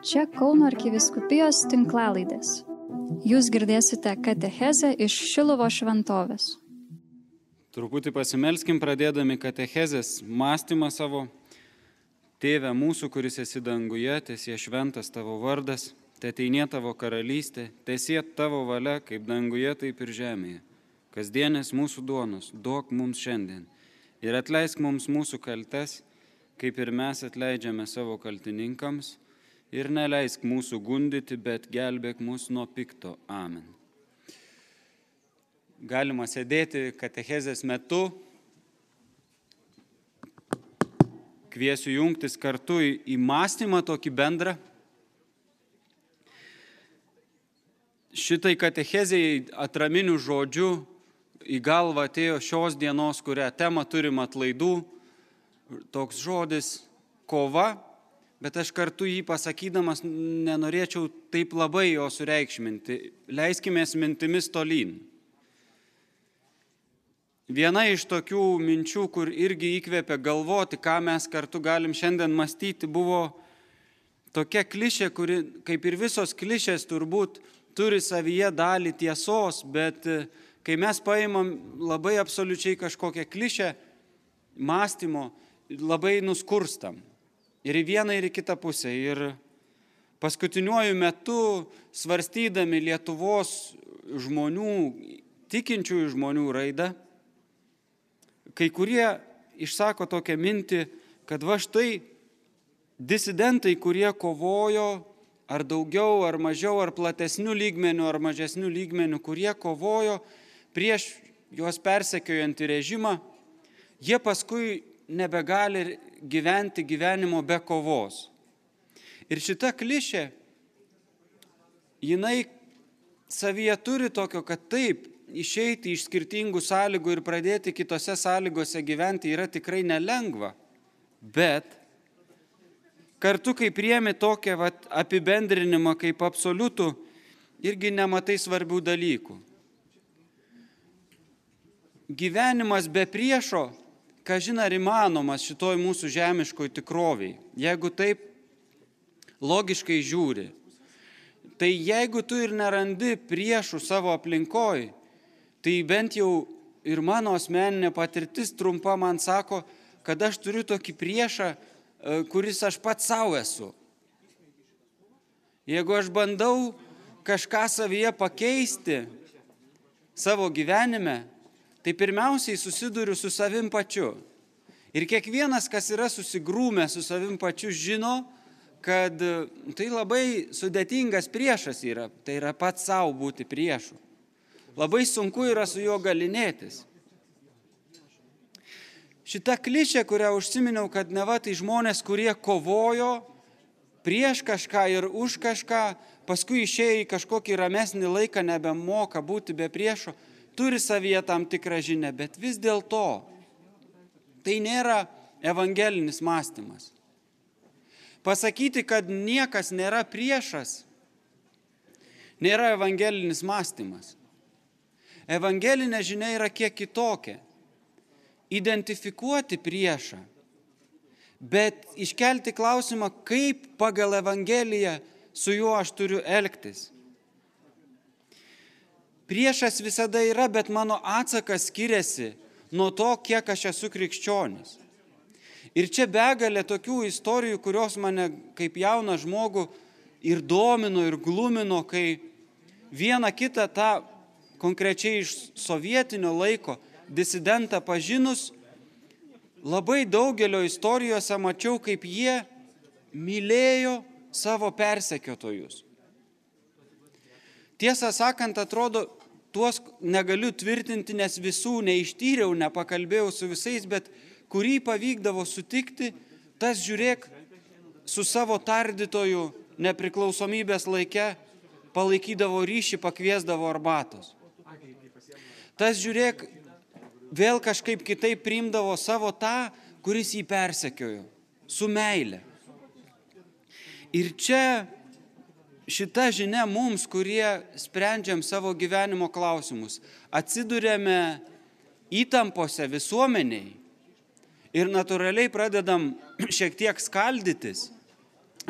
Čia Kauno arkiviskupijos tinklalaidės. Jūs girdėsite katechezę iš Šilovo šventovės. Truputį pasimelskim pradėdami katechezės mąstymą savo. Tėve mūsų, kuris esi danguje, tiesie šventas tavo vardas, te teinė tavo karalystė, tiesie tavo valia, kaip danguje, taip ir žemėje. Kasdienės mūsų duonos, duok mums šiandien ir atleisk mums mūsų kaltes, kaip ir mes atleidžiame savo kaltininkams ir neleisk mūsų gundyti, bet gelbėk mus nuo pikto. Amen. Galima sėdėti katechezės metu. Kviesiu jungtis kartu į, mąstymą tokį bendrą. Šitai katechezijai atraminių žodžių į galvą atėjo šios dienos, kurią temą turim atlaidų, toks žodis kova bet aš kartu jį pasakydamas nenorėčiau taip labai jo sureikšminti. Leiskime mintimis tolyn. Viena iš tokių minčių, kur irgi įkvėpia galvoti, ką mes kartu galim šiandien mąstyti, buvo tokia klišė, kuri, kaip ir visos klišės, turbūt turi savyje dalį tiesos, bet e, kai mes paimam labai absoliučiai kažkokią klišę mąstymo, labai nuskurstam ir į vieną, ir į kitą pusę. Ir paskutiniuoju metu, svarstydami Lietuvos žmonių, tikinčiųjų žmonių raidą, kai kurie išsako tokią mintį, kad va štai disidentai, kurie kovojo ar daugiau, ar mažiau, ar platesnių lygmenių, ar mažesnių lygmenių, kurie kovojo prieš juos persekiojantį režimą, jie paskui nebegali gyventi gyvenimo be kovos. Ir šita klišė, jinai savyje turi tokio, kad taip, išeiti iš skirtingų sąlygų ir pradėti kitose sąlygose gyventi yra tikrai nelengva. Bet kartu, kai priemi tokią vat, apibendrinimą kaip absoliutų, irgi nematai svarbių dalykų. Gyvenimas be priešo kažin ar įmanomas šitoj mūsų žemiškoj tikroviai, jeigu taip logiškai žiūri. Tai jeigu tu ir nerandi priešų savo aplinkoj, tai bent jau ir mano asmeninė patirtis trumpa man sako, kad aš turiu tokį priešą, e, kuris aš pats savo esu. Jeigu aš bandau kažką savyje pakeisti savo gyvenime, tai pirmiausiai susiduriu su savim pačiu. Ir kiekvienas, kas yra susigrūmę su savim pačiu, žino, kad e, tai labai sudėtingas priešas yra, tai yra pats savo būti priešu. Labai sunku yra su juo galinėtis. Šita klišė, kurią užsiminiau, kad ne va tai žmonės, kurie kovojo prieš kažką ir už kažką, paskui išėjo į kažkokį ramesnį laiką, nebemoka būti be priešo, turi savyje tam tikrą žinę, bet vis dėlto tai nėra evangelinis mąstymas. Pasakyti, kad niekas nėra priešas, nėra evangelinis mąstymas. Evangelinė žinia yra kiek kitokia. Identifikuoti priešą, bet iškelti klausimą, kaip pagal Evangeliją su juo aš turiu elgtis. Priešas visada yra, bet mano atsakas skiriasi nuo to, kiek aš esu krikščionis. Ir čia begalė tokių istorijų, kurios mane kaip jauną žmogų ir domino, ir glumino, kai vieną kitą tą konkrečiai iš sovietinio laiko disidentą pažinus, labai daugelio istorijose mačiau, kaip jie mylėjo savo persekiotojus. Tiesą sakant, atrodo, tuos negaliu tvirtinti, nes visų neištyriau, nepakalbėjau su visais, bet kurį pavykdavo sutikti, tas žiūrėk su savo tardytoju nepriklausomybės laike palaikydavo ryšį, pakviesdavo arbatos. Tas žiūrėk vėl kažkaip kitaip priimdavo savo tą, kuris jį persekiojo, su meile. Ir čia šita žinia mums, kurie sprendžiam savo gyvenimo klausimus, atsidurėme įtampose visuomeniai ir natūraliai pradedam šiek tiek skaldytis,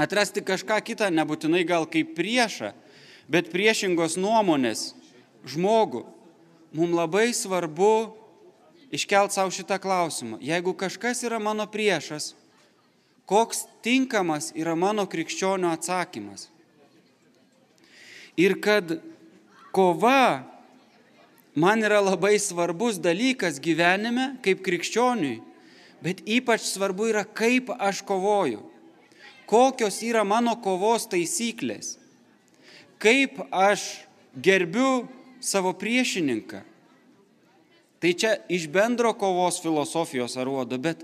atrasti kažką kitą, nebūtinai gal kaip priešą, bet priešingos nuomonės žmogų. Mums labai svarbu iškelt savo šitą klausimą. Jeigu kažkas yra mano priešas, koks tinkamas yra mano krikščionio atsakymas? Ir kad kova man yra labai svarbus dalykas gyvenime kaip krikščioniui, bet ypač svarbu yra, kaip aš kovoju, kokios yra mano kovos taisyklės, kaip aš gerbiu savo priešininką. Tai čia iš bendro kovos filosofijos aruodo, bet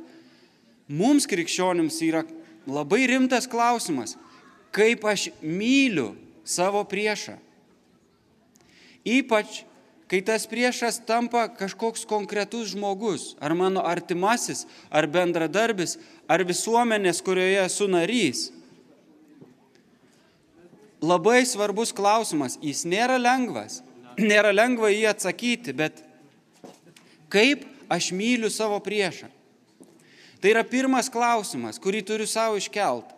mums krikščionims yra labai rimtas klausimas, kaip aš myliu savo priešą. Ypač, kai tas priešas tampa kažkoks konkretus žmogus, ar mano artimasis, ar bendradarbis, ar visuomenės, kurioje esu narys. Labai svarbus klausimas, jis nėra lengvas, nėra lengva jį atsakyti, bet kaip aš myliu savo priešą? Tai yra pirmas klausimas, kurį turiu savo iškelt.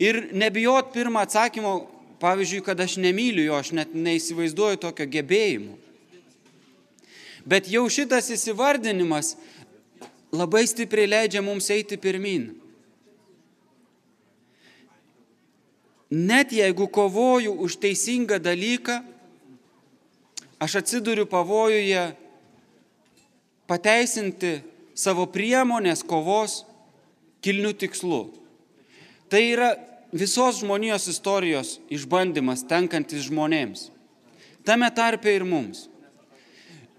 Ir nebijot pirmą atsakymo Pavyzdžiui, kad aš nemyliu jo, aš net neįsivaizduoju tokio gebėjimo. Bet jau šitas įsivardinimas labai stipriai leidžia mums eiti pirmin. Net jeigu kovoju už teisingą dalyką, aš atsiduriu pavojuje pateisinti savo priemonės kovos kilnių tikslų. Tai yra visos žmonijos istorijos išbandymas tenkantis žmonėms. Tame tarpe ir mums.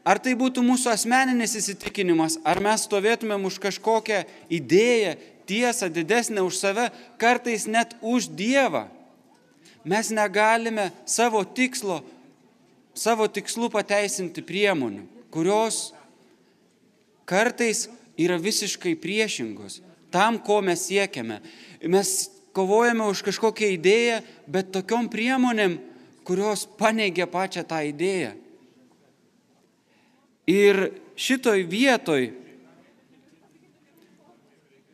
Ar tai būtų mūsų asmeninis įsitikinimas, ar mes stovėtumėm už kažkokią idėją, tiesą didesnę už save, kartais net už Dievą. Mes negalime savo tikslo, savo tikslų pateisinti priemonių, kurios kartais yra visiškai priešingos tam, ko mes siekiame. Mes kovojame už kažkokią idėją, bet tokiom priemonėm, kurios paneigia pačią tą idėją. Ir šitoj vietoj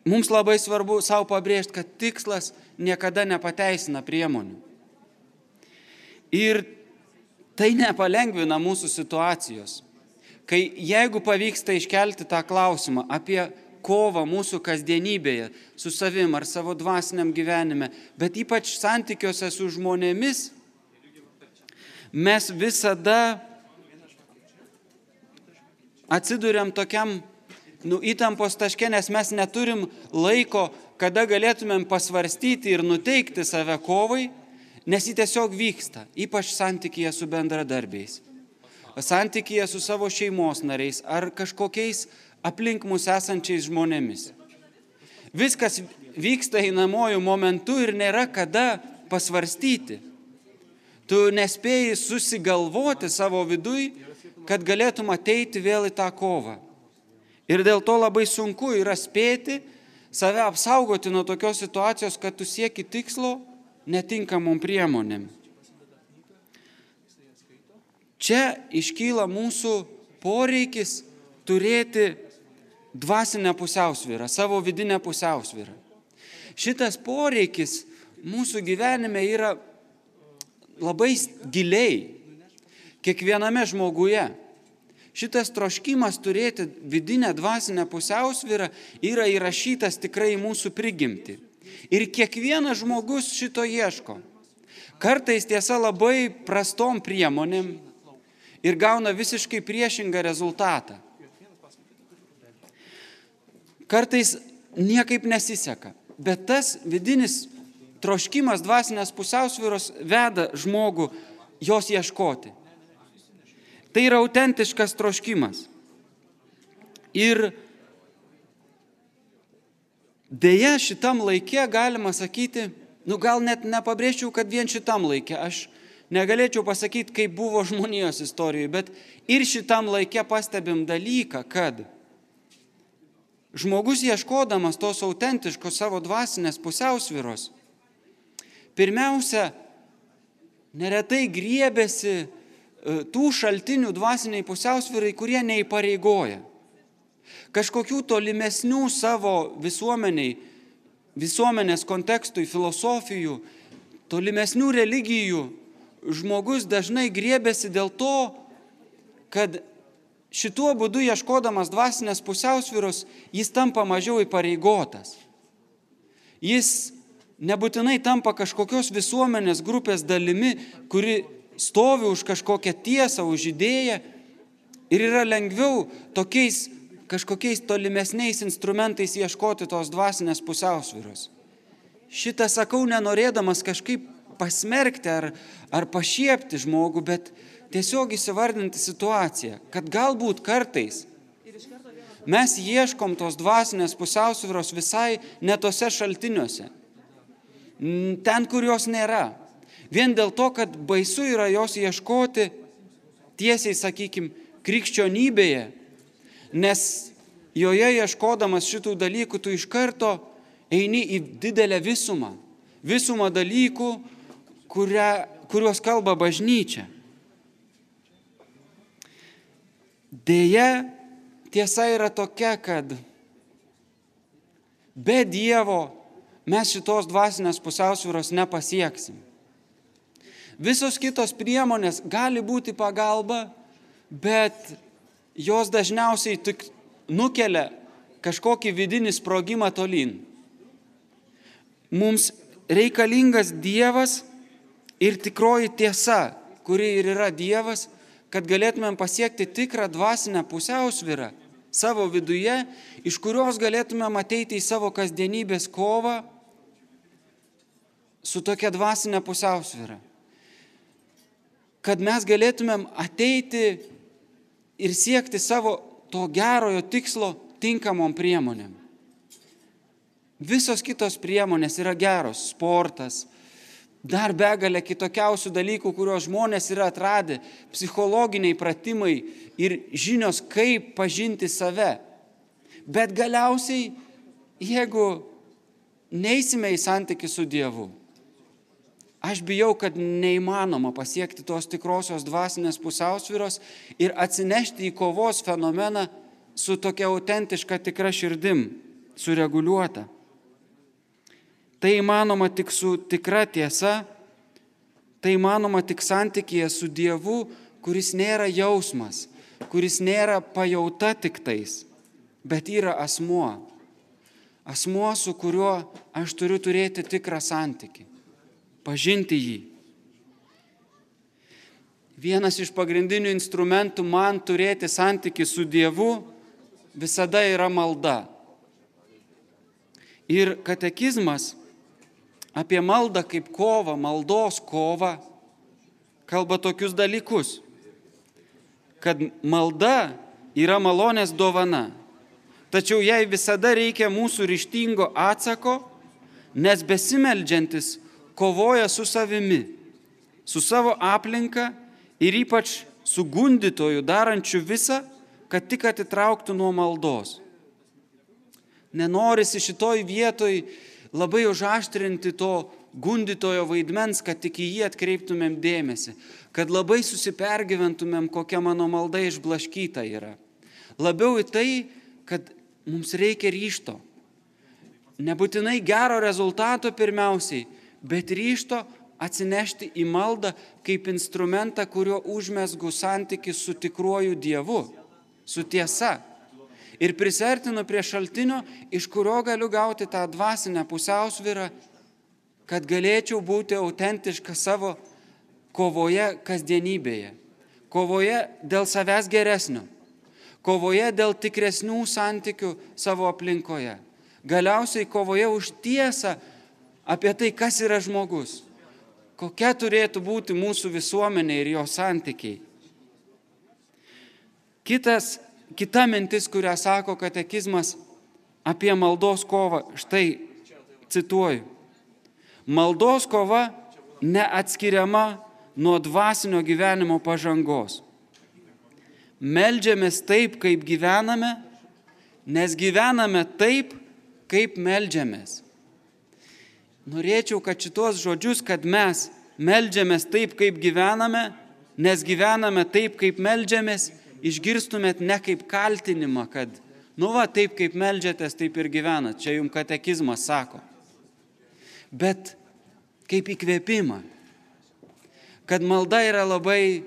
mums labai svarbu savo pabrėžti, kad tikslas niekada nepateisina priemonių. Ir tai nepalengvina mūsų situacijos. Kai jeigu pavyksta iškelti tą klausimą apie kovą mūsų kasdienybėje, su savim ar savo dvasiniam gyvenime, bet ypač santykiuose su žmonėmis, mes visada atsiduriam tokiam nu, įtampos taške, nes mes neturim laiko, kada galėtumėm pasvarstyti ir nuteikti save kovai, nes jį tiesiog vyksta, ypač santykėje su bendradarbiais, santykėje su savo šeimos nariais ar kažkokiais aplink mus esančiais žmonėmis. Viskas vyksta einamojų momentu ir nėra kada pasvarstyti. Tu nespėjai susigalvoti savo vidui, kad galėtum ateiti vėl į tą kovą. Ir dėl to labai sunku yra spėti save apsaugoti nuo tokios situacijos, kad tu sieki tikslo netinkamom priemonėm. Čia iškyla mūsų poreikis turėti dvasinę pusiausvyrą, savo vidinę pusiausvyrą. Šitas poreikis mūsų gyvenime yra labai giliai, kiekviename žmoguje. Šitas troškimas turėti vidinę dvasinę pusiausvyrą yra įrašytas tikrai mūsų prigimti. Ir kiekvienas žmogus šito ieško. Kartais tiesa labai prastom priemonėm ir gauna visiškai priešingą rezultatą kartais niekaip nesiseka. Bet tas vidinis troškimas dvasinės pusiausvyros veda žmogų jos ieškoti. Tai yra autentiškas troškimas. Ir dėja šitam laikė galima sakyti, nu gal net nepabrėžčiau, kad vien šitam laikė, aš negalėčiau pasakyti, kaip buvo žmonijos istorijoje, bet ir šitam laikė pastebim dalyką, kad žmogus ieškodamas tos autentiškos savo dvasinės pusiausviros, pirmiausia, neretai griebėsi e, tų šaltinių dvasiniai pusiausvirai, kurie neįpareigoja. Kažkokių tolimesnių savo visuomeniai visuomenės kontekstui, filosofijų, tolimesnių religijų žmogus dažnai griebėsi dėl to, kad šituo būdu ieškodamas dvasinės pusiausvyros jis tampa mažiau įpareigotas. Jis nebūtinai tampa kažkokios visuomenės grupės dalimi, kuri stovi už kažkokią tiesą, už idėją ir yra lengviau tokiais kažkokiais tolimesniais instrumentais ieškoti tos dvasinės pusiausvyros. Šitą sakau nenorėdamas kažkaip pasmerkti ar, ar pašiepti žmogų, bet tiesiog įsivardinti situaciją, kad galbūt kartais mes ieškom tos dvasinės pusiausvyros visai netose šaltiniuose. Ten, kur jos nėra. Vien dėl to, kad baisu yra jos ieškoti tiesiai, sakykime, krikščionybėje, nes joje ieškodamas šitų dalykų tu iš karto eini į didelę visumą. Visumą dalykų, kuria, kuriuos kalba bažnyčia. Deja, tiesa yra tokia, kad be Dievo mes šitos dvasinės pusiausvyros nepasieksim. Visos kitos priemonės gali būti pagalba, bet jos dažniausiai tik nukelia kažkokį vidinį sprogimą tolyn. Mums reikalingas Dievas ir tikroji tiesa, kuri ir yra Dievas, kad galėtumėm pasiekti tikrą dvasinę pusiausvyrą savo viduje, iš kurios galėtumėm ateiti į savo kasdienybės kovą su tokia dvasinė pusiausvyrą kad mes galėtumėm ateiti ir siekti savo to gerojo tikslo tinkamom priemonėm. Visos kitos priemonės yra geros - sportas, dar begalė kitokiausių dalykų, kuriuos žmonės yra atradę - psichologiniai pratimai ir žinios, kaip pažinti save. Bet galiausiai, jeigu neįsime į santykių su Dievu, Aš bijau, kad neįmanoma pasiekti tos tikrosios dvasinės pusiausvyros ir atsinešti į kovos fenomeną su tokia autentiška tikra širdim, sureguliuota. Tai įmanoma tik su tikra tiesa, tai įmanoma tik santykėje su Dievu, kuris nėra jausmas, kuris nėra pajauta tik tais, bet yra asmuo. Asmuo, su kuriuo aš turiu turėti tikrą santykį pažinti jį. Vienas iš pagrindinių instrumentų man turėti santyki su Dievu visada yra malda. Ir katekizmas apie maldą kaip kovą, maldos kovą, kalba tokius dalykus, kad malda yra malonės dovana, tačiau jai visada reikia mūsų ryštingo atsako, nes besimeldžiantis kovoja su savimi, su savo aplinka ir ypač su gundytoju darančiu visą, kad tik atitrauktų nuo maldos. Nenorisi šitoj vietoj labai užaštrinti to gundytojo vaidmens, kad tik į jį atkreiptumėm dėmesį, kad labai susipergyventumėm, kokia mano malda išblaškyta yra. Labiau į tai, kad mums reikia ryšto. Nebūtinai gero rezultato pirmiausiai, bet ryšto atsinešti į maldą kaip instrumentą, kuriuo užmesgu santyki su tikruoju Dievu, su tiesa. Ir prisertinu prie šaltinio, iš kurio galiu gauti tą dvasinę pusiausvyrą, kad galėčiau būti autentiška savo kovoje kasdienybėje, kovoje dėl savęs geresnio, kovoje dėl tikresnių santykių savo aplinkoje, galiausiai kovoje už tiesą, apie tai, kas yra žmogus, kokia turėtų būti mūsų visuomenė ir jo santykiai. Kitas, kita mintis, kurią sako katekizmas apie maldos kovą, štai cituoju. Maldos kova neatskiriama nuo dvasinio gyvenimo pažangos. Meldžiamės taip, kaip gyvename, nes gyvename taip, kaip meldžiamės norėčiau, kad šitos žodžius, kad mes melžiamės taip, kaip gyvename, nes gyvename taip, kaip melžiamės, išgirstumėt ne kaip kaltinimą, kad, nu va, taip kaip melžiatės, taip ir gyvenat. Čia jums katekizmas sako. bet kaip įkvėpimą. Kad malda yra labai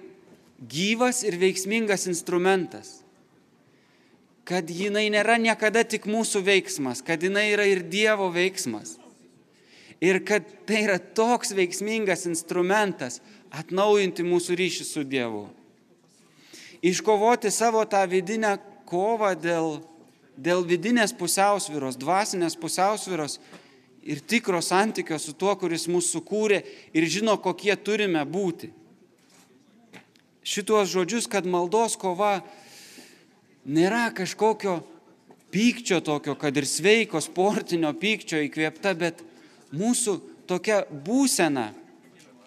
gyvas ir veiksmingas instrumentas. Kad jinai nėra niekada tik mūsų veiksmas, kad jinai yra ir Dievo veiksmas. Ir kad tai yra toks veiksmingas instrumentas atnaujinti mūsų ryšį su Dievu. Iškovoti savo tą vidinę kovą dėl, dėl vidinės pusiausvyros, dvasinės pusiausvyros ir tikro santykio su tuo, kuris mūsų sukūrė ir žino, kokie turime būti. Šituos žodžius, kad maldos kova nėra kažkokio pykčio tokio, kad ir sveiko sportinio pykčio įkvėpta, bet mūsų tokia būsena,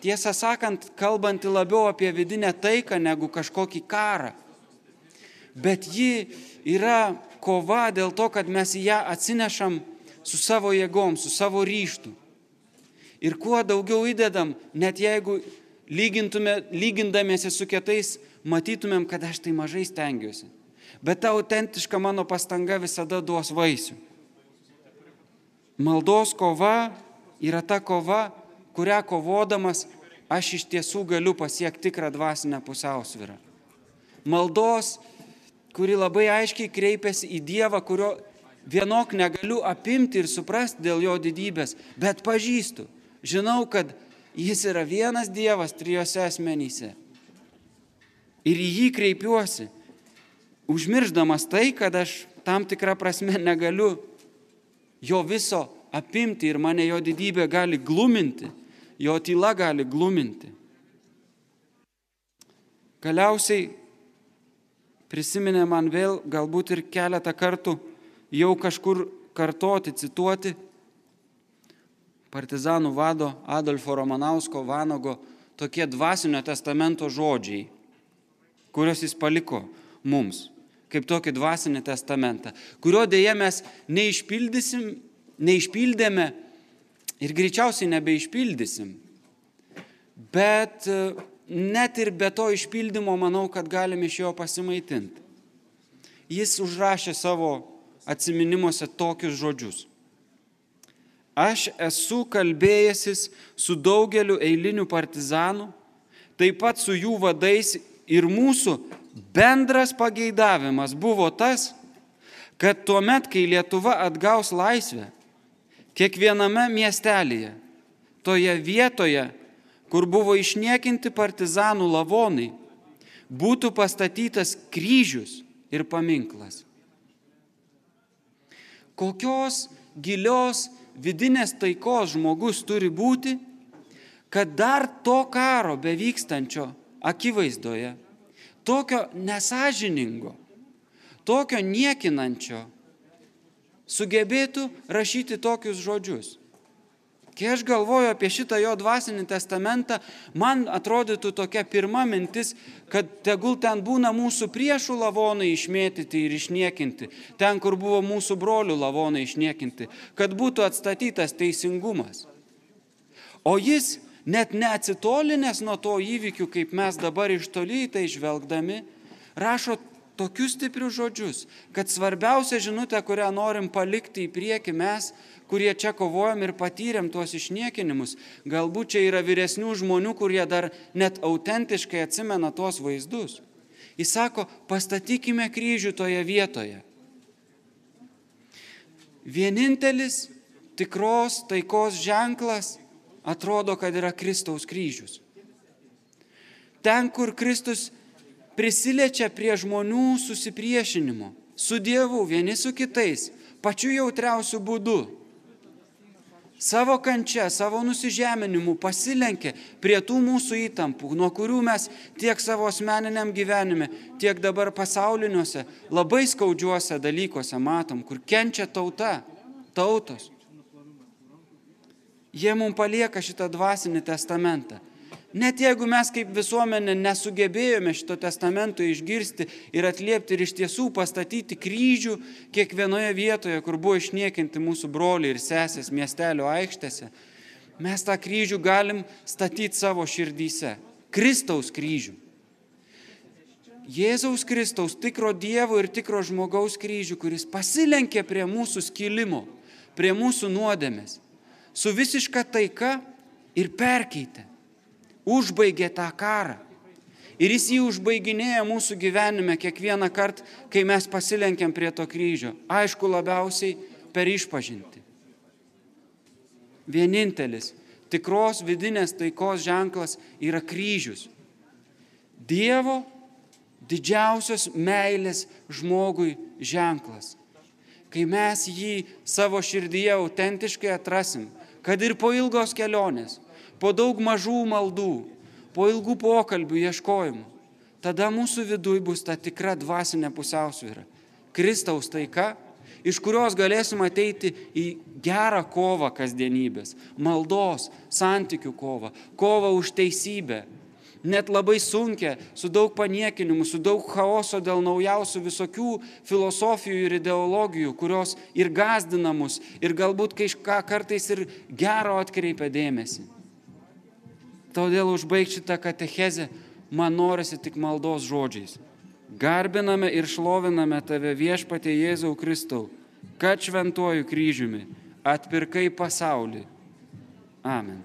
tiesą sakant, kalbanti labiau apie vidinę taiką negu kažkokį karą. Bet ji yra kova dėl to, kad mes į ją atsinešam su savo jėgom, su savo ryštu. Ir kuo daugiau įdedam, net jeigu lygindamėsi su kitais, matytumėm, kad aš tai mažai stengiuosi. Bet ta autentiška mano pastanga visada duos vaisių. Maldos kova yra ta kova, kurią kovodamas aš iš tiesų galiu pasiekti tikrą dvasinę pusiausvyrą. Maldos, kuri labai aiškiai kreipiasi į Dievą, kurio vienok negaliu apimti ir suprasti dėl jo didybės, bet pažįstu. Žinau, kad jis yra vienas Dievas trijose asmenyse. Ir į jį kreipiuosi, užmirždamas tai, kad aš tam tikrą prasme negaliu jo viso apimti ir mane jo didybė gali gluminti, jo tyla gali gluminti. Galiausiai prisiminė man vėl galbūt ir keletą kartų jau kažkur kartoti, cituoti partizanų vado Adolfo Romanausko Vanago tokie dvasinio testamento žodžiai, kuriuos jis paliko mums, kaip tokį dvasinį testamentą, kurio dėje mes neišpildysim, neišpildėme ir greičiausiai nebeišpildysim. Bet e, net ir be to išpildymo manau, kad galime iš jo pasimaitinti. Jis užrašė savo atminimuose tokius žodžius. Aš esu kalbėjęsis su daugeliu eilinių partizanų, taip pat su jų vadais ir mūsų bendras pageidavimas buvo tas, kad tuo met, kai Lietuva atgaus laisvę, kiekviename miestelėje, toje vietoje, kur buvo išniekinti partizanų lavonai, būtų pastatytas kryžius ir paminklas. Kokios gilios vidinės taikos žmogus turi būti, kad dar to karo bevykstančio akivaizdoje, tokio nesažiningo, tokio niekinančio, sugebėtų rašyti tokius žodžius. Kai aš galvoju apie šitą jo dvasinį testamentą, man atrodytų tokia pirma mintis, kad tegul ten būna mūsų priešų lavonai išmėtyti ir išniekinti, ten, kur buvo mūsų brolių lavonai išniekinti, kad būtų atstatytas teisingumas. O jis net neatsitolinęs nuo to įvykių, kaip mes dabar iš toli tai žvelgdami, rašo tokius stiprius žodžius, kad svarbiausia žinutė, kurią norim palikti į priekį mes, kurie čia kovojam ir patyrėm tuos išniekinimus. Galbūt čia yra vyresnių žmonių, kurie dar net autentiškai atsimena tuos vaizdus. Jis sako, pastatykime kryžių toje vietoje. Vienintelis tikros taikos ženklas atrodo, kad yra Kristaus kryžius. Ten, kur Kristus prisiliečia prie žmonių susipriešinimo, su Dievu, vieni su kitais, pačiu jautriausiu būdu savo kančia, savo nusižeminimu pasilenkė prie tų mūsų įtampų, nuo kurių mes tiek savo asmeniniam gyvenime, tiek dabar pasauliniuose labai skaudžiuose dalykuose matom, kur kenčia tauta, tautos. Jie mums palieka šitą dvasinį testamentą. Net jeigu mes kaip visuomenė nesugebėjome šito testamento išgirsti ir atliepti ir iš tiesų pastatyti kryžių kiekvienoje vietoje, kur buvo išniekinti mūsų broliai ir sesės miestelio aikštėse, mes tą kryžių galim statyti savo širdyse. Kristaus kryžių. Jėzaus Kristaus, tikro Dievo ir tikro žmogaus kryžių, kuris pasilenkė prie mūsų skilimo, prie mūsų nuodėmės su visiška taika ir perkeitė. Užbaigė tą karą. Ir jis jį užbaiginėja mūsų gyvenime kiekvieną kartą, kai mes pasilenkiam prie to kryžio. Aišku, labiausiai per išpažinti. Vienintelis tikros vidinės taikos ženklas yra kryžius. Dievo didžiausios meilės žmogui ženklas. Kai mes jį savo širdyje autentiškai atrasim, kad ir po ilgos kelionės, po daug mažų maldų, po ilgų pokalbių ieškojimų, tada mūsų viduj bus ta tikra dvasinė pusiausvyrą. Kristaus taika, iš kurios galėsim ateiti į gerą kovą kasdienybės, maldos, santykių kovą, kovą už teisybę, net labai sunkia, su daug paniekinimų, su daug chaoso dėl naujausių visokių filosofijų ir ideologijų, kurios ir gazdina mus, ir galbūt kažką kartais ir gero atkreipia dėmesį. Todėl užbaigti šitą katechezę man norisi tik maldos žodžiais. Garbiname ir šloviname tave viešpatė Jėzau Kristau, kad šventuoju kryžiumi atpirkai pasaulį. Amen.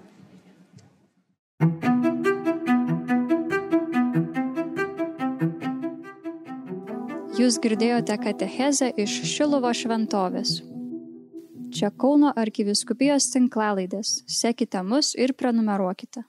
Jūs girdėjote katechezę iš Šilovo šventovės. Čia Kauno arkiviskupijos tinklalaidės. Sekite mus ir prenumeruokite.